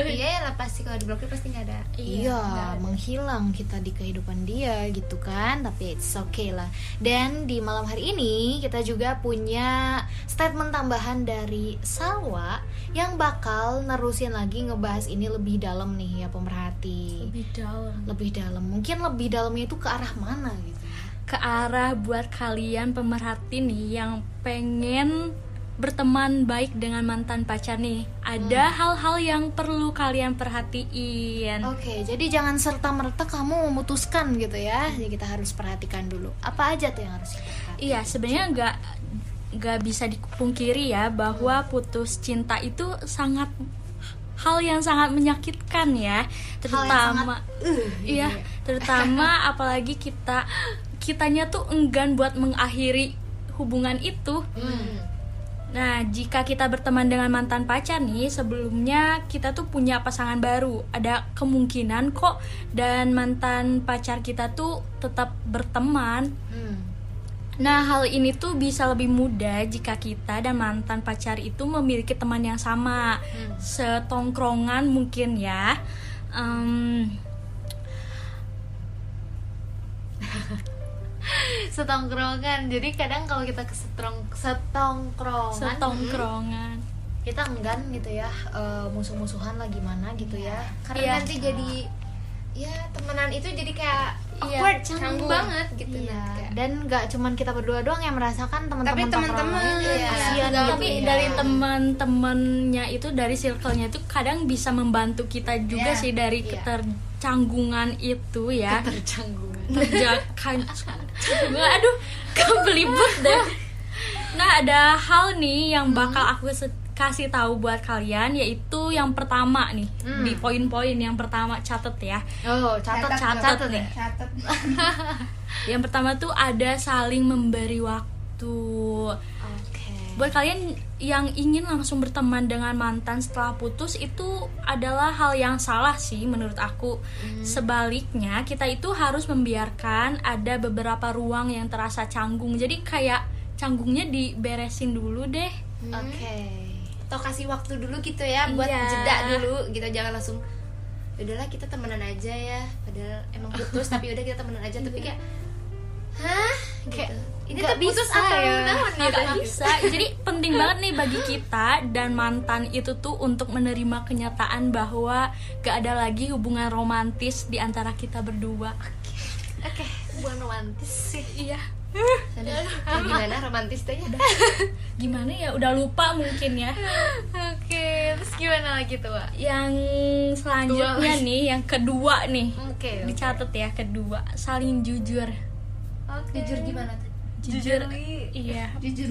iya lah pasti kalau diblokir pasti nggak ada Iya, menghilang kita di kehidupan dia gitu kan. Tapi it's okay lah. Dan di malam hari ini kita juga punya statement tambahan dari Salwa yang bakal nerusin lagi ngebahas ini lebih dalam nih ya pemerhati. lebih dalam Lebih dalam. Mungkin lebih dalamnya itu ke arah mana gitu ya. ke arah buat kalian pemerhati nih yang pengen berteman baik dengan mantan pacar nih ada hal-hal yang perlu kalian perhatiin. Oke, jadi jangan serta merta kamu memutuskan gitu ya. Jadi kita harus perhatikan dulu. Apa aja tuh yang harus kita perhatikan? iya sebenarnya nggak nggak bisa dipungkiri ya bahwa putus cinta itu sangat hal yang sangat menyakitkan ya. Terutama iya terutama apalagi kita kitanya tuh enggan buat mengakhiri hubungan itu Nah, jika kita berteman dengan mantan pacar nih, sebelumnya kita tuh punya pasangan baru. Ada kemungkinan kok dan mantan pacar kita tuh tetap berteman. Hmm. Nah, hal ini tuh bisa lebih mudah jika kita dan mantan pacar itu memiliki teman yang sama, setongkrongan mungkin ya. Em, setongkrongan jadi kadang kalau kita ke setrong setongkrongan setongkrongan. kita enggan gitu ya eh, musuh-musuhan lah gimana gitu ya karena Iya. nanti jadi ya temenan itu jadi kayak Iya, awkward canggung canggung. banget gitu Iya. nanti dan nggak cuman kita berdua doang yang merasakan teman-teman Tapi teman-teman, iya. kasihan gitu tapi ya. dari teman-temannya itu dari circle-nya itu kadang bisa membantu kita juga Iya, sih dari iya. ketercanggungan itu ya terjakan aduh kebelibet deh. Nah ada hal nih yang bakal aku se- kasih tahu buat kalian yaitu yang pertama nih di poin-poin yang pertama catet ya. Oh, catat Catat, catat nih. catat Yang pertama tuh ada saling memberi waktu. Buat kalian yang ingin langsung berteman dengan mantan setelah putus itu adalah hal yang salah sih menurut aku. Sebaliknya, kita itu harus membiarkan ada beberapa ruang yang terasa canggung. Jadi kayak canggungnya diberesin dulu deh. Oke. atau kasih waktu dulu gitu ya buat Iya. jeda dulu gitu jangan langsung udahlah kita temenan aja ya padahal emang putus tapi udah kita temenan aja tapi kayak hah gitu ini nggak tuh putus bisa atau ya. gitu Nggak bisa. Jadi penting banget nih bagi kita dan mantan itu tuh untuk menerima kenyataan bahwa gak ada lagi hubungan romantis di antara kita berdua. Oke, bukan romantis sih. Iya. Sana, kayak gimana romantis teh ya Gimana ya? Udah lupa mungkin ya. Oke, terus gimana lagi tuh, Wak? Yang selanjutnya nih, yang kedua nih. Oke. Dicatat ya, kedua, saling jujur. Oke. jujur gimana tuh Jujur. Iya. jujur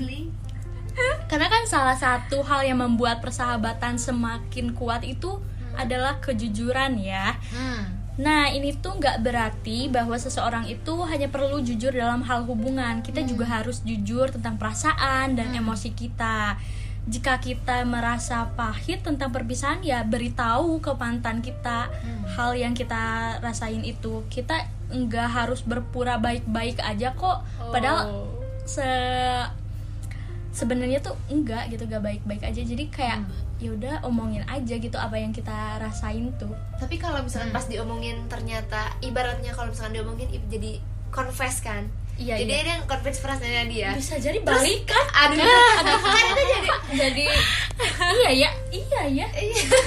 Karena kan salah satu hal yang membuat persahabatan semakin kuat itu adalah kejujuran ya. Hmm. Nah, ini tuh nggak berarti bahwa seseorang itu hanya perlu jujur dalam hal hubungan. Kita juga harus jujur tentang perasaan dan emosi kita. Jika kita merasa pahit tentang perpisahan, ya beritahu ke mantan kita hal yang kita rasain itu. Kita nggak harus berpura baik-baik aja kok. Padahal se sebenarnya tuh enggak gitu gak baik-baik aja. Jadi kayak ya udah omongin aja gitu apa yang kita rasain tuh. Tapi kalau misalkan pas diomongin ternyata ibaratnya kalau misalkan diomongin jadi confess kan? Iya, jadi iya. dia yang confess perasaannya dia. Bisa jadi balikan. aduh aduh kan itu jadi jadi iya ya iya ya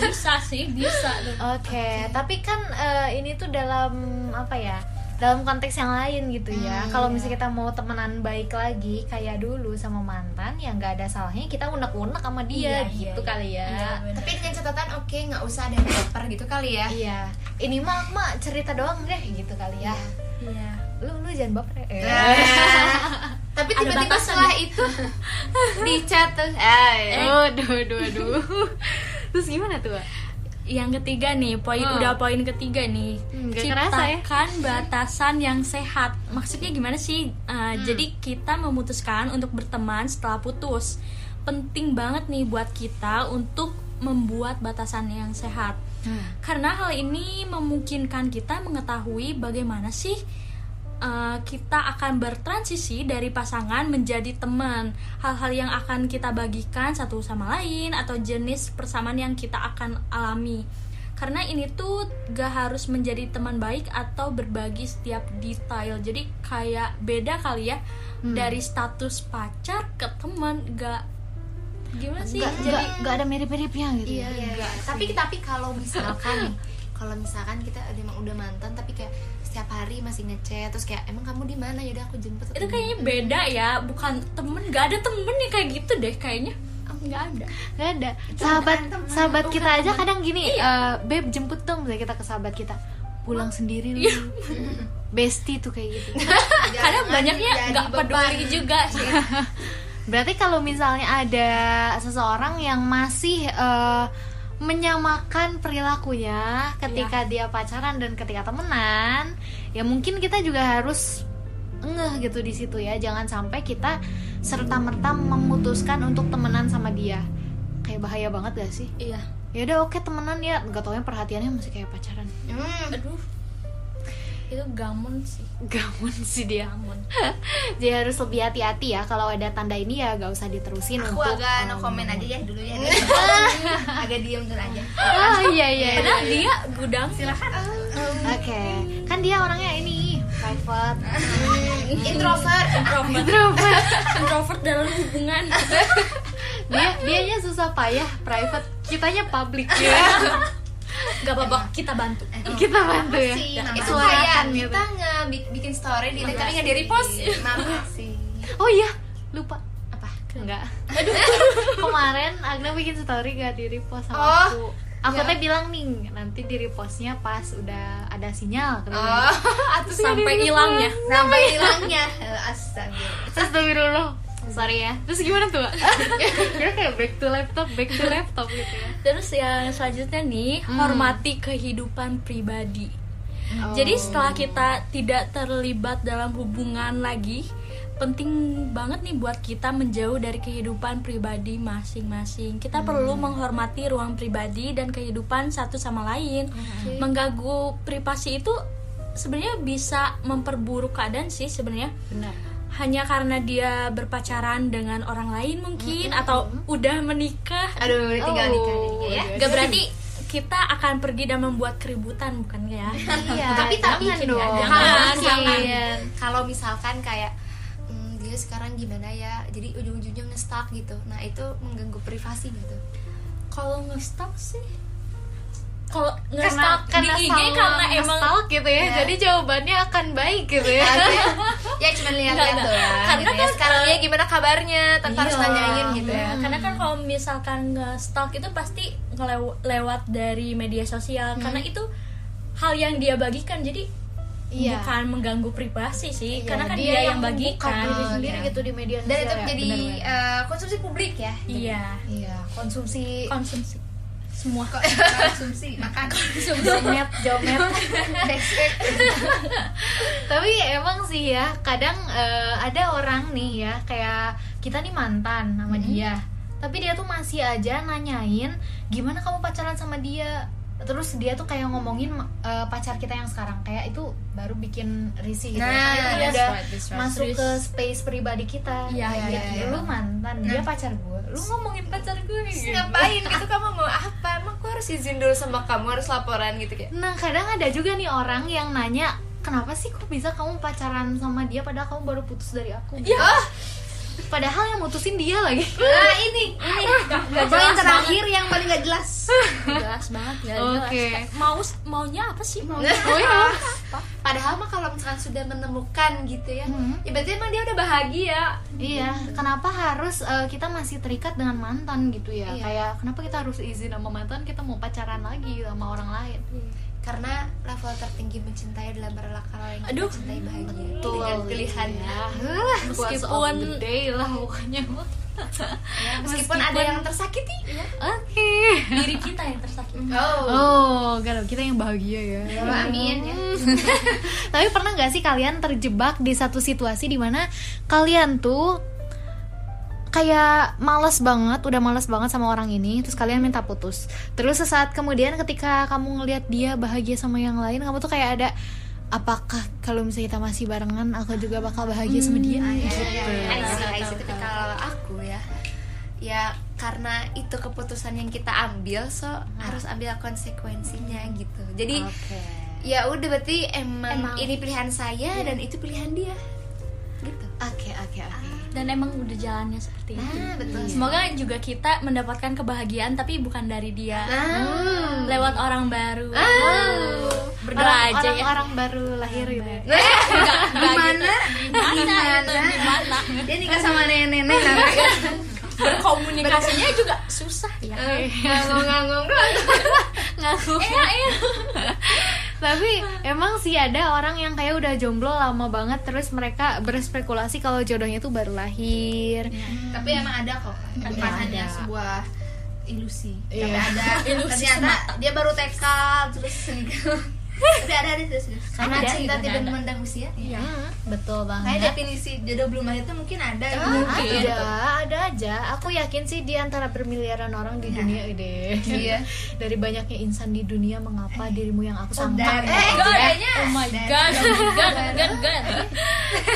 bisa sih bisa. Tuh Oke, tapi kan eh, ini tuh dalam apa ya? Dalam konteks yang lain gitu ya. Kalau misalnya kita mau temenan baik lagi kayak dulu sama mantan, ya nggak ada salahnya kita unek-unek sama dia Iya, gitu iya, kali ya. Iya, bener. tapi dengan catatan oke nggak usah ada yang baper gitu kali ya Iya. Ini mah mah cerita doang deh gitu kali ya. iya Lu lu jangan baper. ya. tapi Ada tiba-tiba setelah itu di chat tuh ay, Aduh, aduh, aduh. Terus gimana tuh? Yang ketiga nih poin Oh. udah poin ketiga nih Hmm, kerasa ya. ciptakan batasan yang sehat maksudnya gimana sih Uh, Hmm. jadi kita memutuskan untuk berteman setelah putus penting banget nih buat kita untuk membuat batasan yang sehat Hmm. karena hal ini memungkinkan kita mengetahui bagaimana sih uh, kita akan bertransisi dari pasangan menjadi teman. Hal-hal yang akan kita bagikan satu sama lain atau jenis persamaan yang kita akan alami. Karena ini tuh gak harus menjadi teman baik atau berbagi setiap detail. Jadi kayak beda kali ya. Dari status pacar ke teman gak gimana sih? Nggak, jadi nggak, nggak ada mirip-miripnya gitu. Iya, iya. tapi tapi kalau misalkan kalau misalkan kita emang udah mantan tapi kayak setiap hari masih ngechat terus kayak emang kamu di mana? Ya udah aku jemput itu kayaknya beda ya bukan temen gak ada temen yang kayak gitu deh kayaknya. Nggak ada. Gak ada. Sahabat sahabat kita aja kadang gini, eh, beb jemput dong misalnya kita ke sahabat kita. Pulang sendiri lu. Bestie tuh kayak gitu. kadang banyaknya nggak peduli juga sih. Berarti kalau misalnya ada seseorang yang masih eh, menyamakan perilakunya ketika dia pacaran dan ketika temenan, ya mungkin kita juga harus ngeh gitu di situ ya. Jangan sampai kita serta merta memutuskan untuk temenan sama dia. Kayak bahaya banget gak sih? iya Ya udah oke temenan ya, nggak taunya perhatiannya masih kayak pacaran. Hmm, aduh itu gamon sih. Gamun sih dia. gamon Jadi harus lebih hati-hati ya. Kalau ada tanda ini ya gak usah diterusin aku untuk agak no comment aja ya dulu ya. Agak diem dulu aja. Oh iya iya. padahal dia gudang. Silakan. Oke, kan dia orangnya ini private, introvert. Introvert. Introvert. introvert dalam hubungan. Dia dianya susah payah private, kitanya public. ya. Nggak apa-apa kita bantu Kita bantu ya. itu kayak gitu. kita nge bikin story di tapi nggak di repost makasih Oh iya, lupa. apa Enggak. Kemarin Agna bikin story gak di repost sama Oh, aku. Aku ya. teh bilang nih nanti di repostnya pas udah ada sinyal. oh atau sampai hilangnya sampai hilangnya Eh, astaga Astagfirullah. Sorry ya terus gimana tuh kira kayak back to laptop back to laptop gitu ya Terus yang selanjutnya nih, hormati kehidupan pribadi. Jadi setelah kita tidak terlibat dalam hubungan lagi, penting banget nih buat kita menjauh dari kehidupan pribadi masing-masing. Kita perlu menghormati ruang pribadi dan kehidupan satu sama lain. Mengganggu privasi itu sebenarnya bisa memperburuk keadaan sih sebenarnya. benar Hanya karena dia berpacaran dengan orang lain mungkin atau udah menikah? Aduh tinggal nikah jadinya ya. Gak berarti kita akan pergi dan membuat keributan bukan ya? iya. Tapi tapi jangan dong. Jangan, kalau jangan. misalkan kalau misalkan kayak hmm, dia sekarang gimana ya? Jadi ujung-ujungnya ngestak gitu. Nah itu mengganggu privasi gitu. Kalau nge-stalk sih kalau karena nge-stalk karena di IG karena emang nge-stalk gitu ya jadi jawabannya akan baik gitu ya. Ya cuma lihat-lihat doang enggak. karena gitu ya. kan, sekarang eh, dia gimana kabarnya? Tanpa harus Iya. nanyain gitu ya. Ya, karena kan kalau misalkan nge-stalk itu pasti lewat dari media sosial. Karena itu hal yang dia bagikan. Jadi Iya. bukan mengganggu privasi sih. Iya, karena kan dia, yang membuka bagikan. diri sendiri gitu di media dan sosial itu ya, jadi benar-benar. eh, konsumsi publik ya. Iya. Iya konsumsi konsumsi semua konsumsi makan. Jomet. Jomet tapi emang sih ya kadang eh, ada orang nih ya kayak kita nih mantan sama dia tapi dia tuh masih aja nanyain gimana kamu pacaran sama dia terus dia tuh kayak ngomongin eh, pacar kita yang sekarang kayak itu baru bikin risih gitu ya. Nah, itu that's udah right, right. masuk ke space pribadi kita Iya, Kayak, iya, ya, iya. lu mantan dia pacar gue lu ngomongin pacar gue Terus gitu. ngapain gitu kamu mau apa emang aku harus izin dulu sama kamu harus laporan gitu kayak Nah kadang ada juga nih orang yang nanya Kenapa sih kok bisa kamu pacaran sama dia padahal kamu baru putus dari aku? Ya. Padahal yang mutusin dia lagi. Nah ini ini. Poin terakhir yang paling gak jelas. Jelas banget ya Oke. mau maunya apa sih? Mau Oh ya padahal mah kalau misalkan sudah menemukan gitu ya Mhm. ya berarti emang dia udah bahagia. Iya Kenapa harus eh, kita masih terikat dengan mantan gitu ya? Iya. Kayak kenapa kita harus izin sama mantan kita mau pacaran lagi sama orang lain karena level tertinggi mencintai adalah berlakar yang Aduh. cintai bahagia. Betul, dengan pilihan. Ya. Meskipun- the day lah pokoknya. Meskipun, ada yang tersakiti. Ya. Oke. Diri kita yang tersakiti. Oh, Oh, kalau kita yang bahagia ya. amin ya. Tapi pernah nggak sih kalian terjebak di satu situasi di mana kalian tuh kayak males banget, udah males banget sama orang ini, terus kalian minta putus. Terus sesaat kemudian ketika kamu ngelihat dia bahagia sama yang lain, kamu tuh kayak ada apakah kalau misalnya kita masih barengan aku juga bakal bahagia sama dia gitu. I see, I see. Tapi kalau aku ya ya karena itu keputusan yang kita ambil so harus ambil konsekuensinya gitu jadi ya udah berarti emang, Emang. ini pilihan saya dan itu pilihan dia gitu Oke, oke, oke. Dan emang udah jalannya seperti itu. nah betul semoga juga kita mendapatkan kebahagian tapi bukan dari dia. Nah lewat orang baru. Berdoa Orang, aja orang, ya. orang baru lahir gitu. ya. gimana? Gimana? Gitu, gimana? Dia nikah sama nenek-nenek berkomunikasinya juga susah ya. Nganggung-nganggung doang. Iya iya Tapi emang sih ada orang yang kayak udah jomblo lama banget terus mereka berspekulasi kalau jodohnya tuh baru lahir. tapi emang ada kok. Bukan hanya sebuah ilusi. Iya. tapi ada. Ilusi ternyata dia baru TK terus nikah tapi ada ada terus terus karena Ada, cinta ada, tidak ada. memandang usia Iya. betul Kayak banget. definisi jodoh belum lahir itu mungkin ada gitu. Ada, ada aja. Aku yakin sih di antara bermiliaran orang di dunia ini. Iya. Dari banyaknya insan di dunia, mengapa dirimu yang aku sangka? dari- Eh, God, oh my god, oh my god, god, god.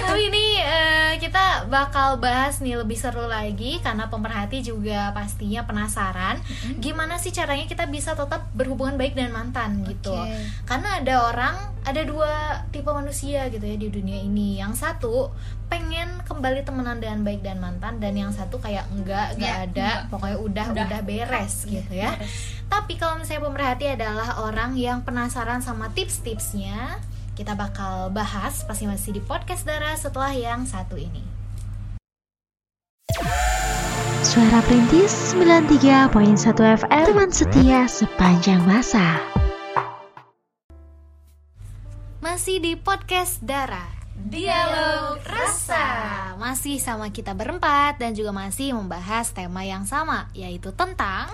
Tapi ini eh, kita bakal bahas nih lebih seru lagi karena pemerhati juga pastinya penasaran gimana sih caranya kita bisa tetap berhubungan baik dengan mantan gitu. Karena ada orang, ada dua tipe manusia gitu ya di dunia ini. Yang satu pengen kembali temenan dengan baik dan mantan dan yang satu kayak enggak, enggak Iya, ada, pokoknya udah udah, beres gitu ya. Tapi kalau misalnya pemerhati adalah orang yang penasaran sama tips-tipsnya, kita bakal bahas pasti masih di podcast Dara setelah yang satu ini. Suara Perintis 93.1 FM Teman setia sepanjang masa Masih di podcast Dara. Dialog Rasa. Masih sama kita berempat dan juga masih membahas tema yang sama Yaitu tentang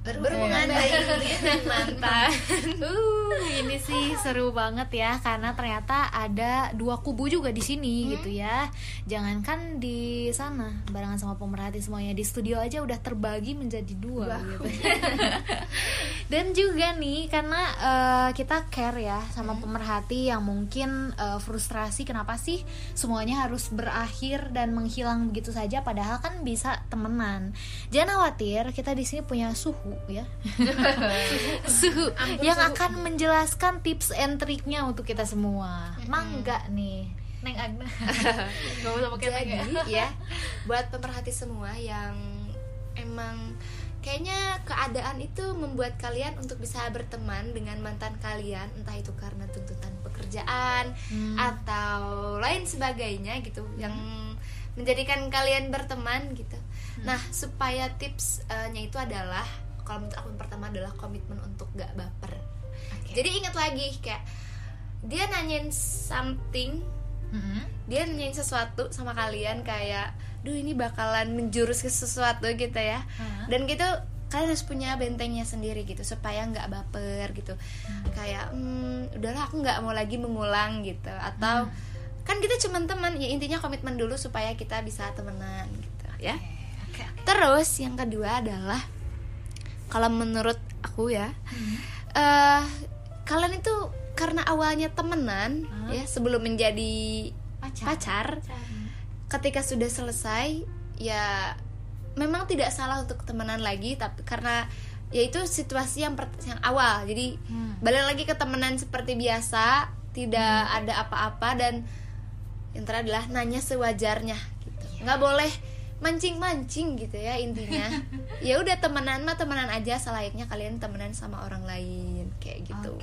berhubungan baik dengan mantan Uh, ini sih seru banget ya karena ternyata ada dua kubu juga di sini gitu ya. Jangankan di sana barengan sama pemerhati semuanya di studio aja udah terbagi menjadi dua gitu. Dan juga nih karena eh, kita care ya sama pemerhati yang mungkin eh, frustrasi kenapa sih semuanya harus berakhir dan menghilang begitu saja padahal kan bisa temenan. Jangan khawatir, kita di sini punya suhu ya. suhu yang akan menjelaskan tips and triknya untuk kita semua. Mangga nih. Neng Agna. Gak usah pakai neng ya. Jadi ya, buat pemerhati semua yang emang kayaknya keadaan itu membuat kalian untuk bisa berteman dengan mantan kalian, entah itu karena tuntutan pekerjaan Hmm. atau lain sebagainya gitu, yang menjadikan kalian berteman gitu. Hmm. Nah, supaya tipsnya itu adalah kalau menurut aku yang pertama adalah komitmen untuk gak baper. Jadi ingat lagi kayak dia nanyain something Mm-mm. dia nanyain sesuatu sama kalian kayak duh ini bakalan menjurus ke sesuatu gitu ya. Hah? dan gitu kalian harus punya bentengnya sendiri gitu supaya nggak baper gitu. Kayak hmm, udahlah aku nggak mau lagi mengulang gitu. Atau kan kita cuma teman ya intinya komitmen dulu supaya kita bisa temenan gitu ya. Terus yang kedua adalah kalau menurut aku ya eh kalian itu karena awalnya temenan ya sebelum menjadi pacar, ketika sudah selesai ya memang tidak salah untuk temenan lagi tapi karena ya itu situasi yang per- yang awal. Jadi balik lagi ke temenan seperti biasa tidak ada apa-apa dan yang terakhir adalah nanya sewajarnya gitu. Nggak boleh mancing-mancing gitu ya intinya. Ya udah temenan mah temenan aja selayaknya kalian temenan sama orang lain kayak gitu.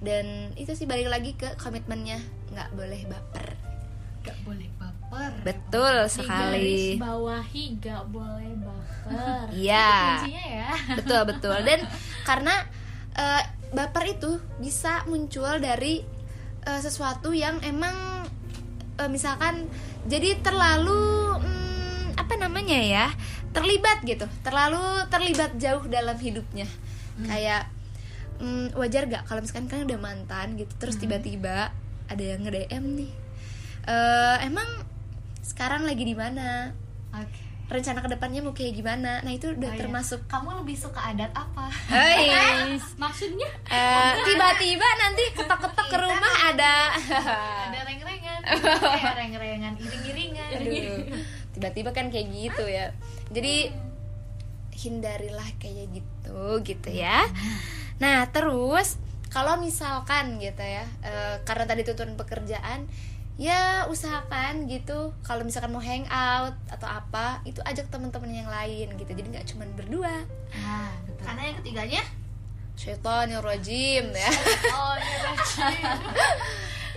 Dan itu sih balik lagi ke komitmennya nggak boleh baper. Gak boleh baper. betul Digaris sekali. bawahi gak boleh baper. Iya. Ya. betul betul. Dan karena eh, baper itu bisa muncul dari eh, sesuatu yang emang eh, misalkan jadi terlalu hmm, apa namanya ya terlibat gitu. Terlalu terlibat jauh dalam hidupnya. Kayak hmm, wajar gak kalau misalkan kalian udah mantan gitu terus tiba-tiba ada yang nge DM nih Eh, emang sekarang lagi di mana? Oke. rencana ke depannya mau kayak gimana? Nah itu udah Oh, iya. termasuk Kamu lebih suka adat apa? Hei. maksudnya? Eh, tiba-tiba nanti ketok-ketok ke rumah ada. Ada reng-rengan, kayak reng-rengan, iring-iringan. Tiba-tiba kan kayak gitu ya. Jadi hindarilah kayak gitu gitu ya. Nah terus kalau misalkan gitu ya eh, karena tadi tuntutan pekerjaan ya usahakan gitu kalau misalkan mau hangout atau apa itu ajak teman-teman yang lain gitu. Jadi nggak cuma berdua. Ah, betul. karena yang ketiganya? Syaitonir rajim ya. Oh, iya.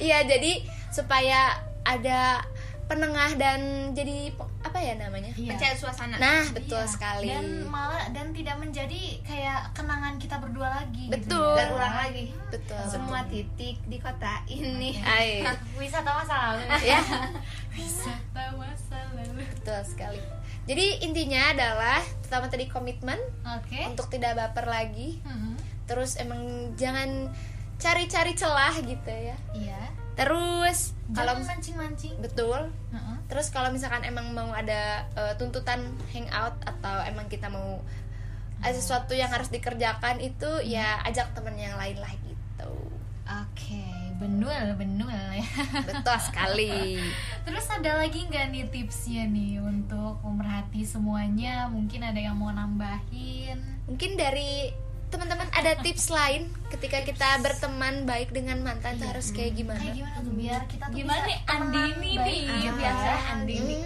Iya jadi supaya ada penengah dan jadi ya namanya? Iya. mencari suasana Nah betul Iya. sekali. Dan malah dan tidak menjadi kayak kenangan kita berdua lagi. gitu Betul. ya. dan ulang lagi betul. semua titik di kota ini Ay, Wisata masa lalu. ya Wisata masa lalu. betul sekali. Jadi intinya adalah pertama tadi komitmen Oke. untuk tidak baper lagi. Mm-mm. Terus emang jangan cari-cari celah gitu ya. Iya. Terus kalau mancing-mancing. betul. Heeh. Terus kalau misalkan emang mau ada eh, tuntutan hangout atau emang kita mau ada sesuatu yang harus dikerjakan itu ya ajak temen yang lain lah gitu. Oke, benul, benul ya. Betul sekali. Terus ada lagi nggak nih tipsnya nih untuk pemerhati semuanya? Mungkin ada yang mau nambahin? Mungkin dari teman-teman ada tips lain ketika kita berteman baik dengan mantan tuh harus kayak gimana? Kayak gimana tuh biar kita tuh Gimana bisa nih, temenan Andini nih, Iya, Ah, biasa. Andini.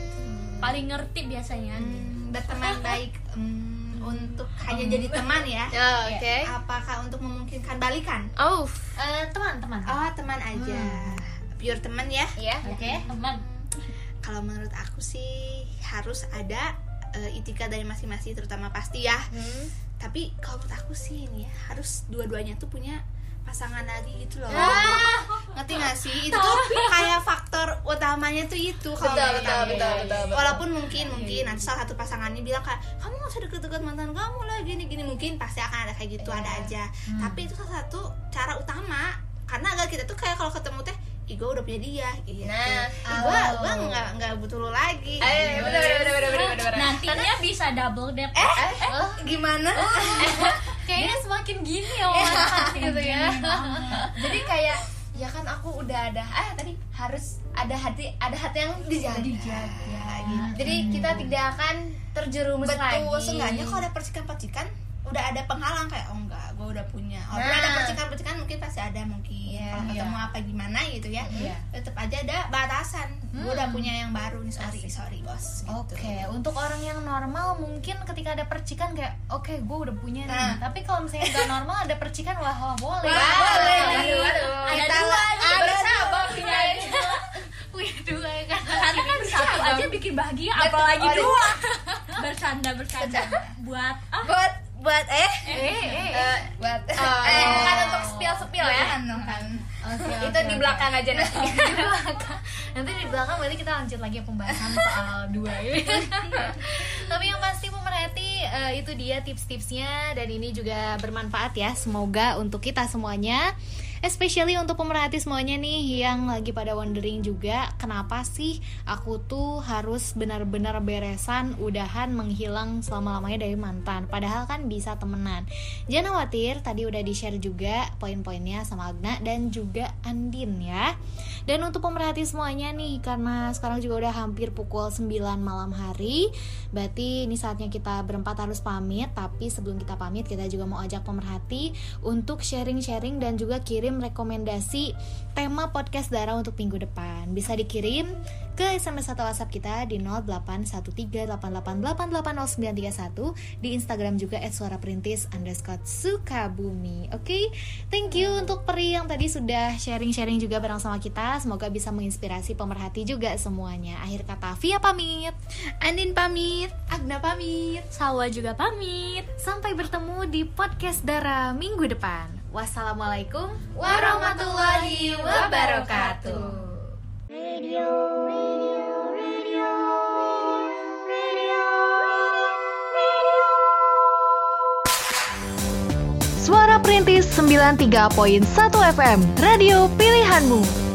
paling ngerti biasanya. Hmm, berteman baik hmm, untuk hanya jadi teman ya? Oh, Oke. apakah untuk memungkinkan balikan? Oh, Eh, teman-teman. oh teman aja. Pure teman ya? Ya. Oke, teman. kalau menurut aku sih harus ada eh, itika dari masing-masing terutama pasti ya. Hmm. Tapi kalau menurut aku sih ini ya harus dua-duanya tuh punya pasangan lagi gitu loh. Ah. ngerti gak sih? Itu tuh kayak faktor utamanya tuh itu kalau Betul, menurut betul, aku. betul, betul, betul. walaupun mungkin mungkin nanti salah satu pasangannya bilang kayak kamu gak usah deket-deket mantan kamu lah gini gini mungkin pasti akan ada kayak gitu ada aja. Tapi itu salah satu cara utama. Karena agar kita tuh kayak kalau ketemu teh gue udah punya dia gitu Nah, ih gue gue nggak nggak butuh lo lagi Eh, bener bener bener bener bener bener. nantinya bisa double date eh gimana Kayaknya semakin gini ya Iya. Mas, gitu ya. Jadi kayak ya kan aku udah ada ah tadi harus ada hati ada hati yang dijaga. gitu. Jadi kita tidak akan terjerumus lagi. betul seenggaknya kalau ada percikan-percikan udah ada penghalang kayak oh enggak gue udah punya walaupun Nah. ada percikan-percikan mungkin pasti ada mungkin Iya, kalau ketemu apa gimana gitu ya Iya. tetap aja ada batasan gue udah punya yang baru nih sorry sorry bos gitu. Oke, untuk orang yang normal mungkin ketika ada percikan kayak oke gue udah punya nih. Nah. Tapi kalau misalnya nggak normal ada percikan wah, wah boleh. Wah, boleh. Waduh, waduh. ada Kita dua ada bersama punya Wih, dua ya kan. karena kan satu aja bikin bahagia apalagi dua bercanda bercanda buat ah buat buat eh Eh, eh, Eh, buat Eh. bukan untuk spill spill ya. Bukan, bukan. Oke, Itu oke, di belakang aja nanti. di belakang. Nanti di belakang berarti kita lanjut lagi pembahasan soal dua ini. Tapi yang pasti pemerhati eh, itu dia tips-tipsnya dan ini juga bermanfaat ya. Semoga untuk kita semuanya. Especially untuk pemerhati semuanya nih yang lagi pada wondering juga kenapa sih aku tuh harus benar-benar beresan udahan menghilang selama-lamanya dari mantan? Padahal kan bisa temenan. Jangan khawatir tadi udah di share juga poin-poinnya sama Agna dan juga Andin ya. Dan untuk pemerhati semuanya nih karena sekarang juga udah hampir pukul 9 malam hari berarti ini saatnya kita berempat harus pamit. Tapi sebelum kita pamit kita juga mau ajak pemerhati untuk sharing-sharing dan juga kirim rekomendasi tema podcast Dara untuk minggu depan. Bisa dikirim ke SMS atau WhatsApp kita di 081388880931 di Instagram juga @suaraperintis underscore sukabumi oke? Thank you untuk Peri yang tadi sudah sharing-sharing juga bareng sama kita. Semoga bisa menginspirasi pemerhati juga semuanya. Akhir kata Via pamit. Andin pamit. Agna pamit. Salwa juga pamit. Sampai bertemu di podcast Dara minggu depan wassalamualaikum Warahmatullahi wabarakatuh. Radio, radio, radio, radio, radio. Suara Perintis 93.1 FM, radio pilihanmu.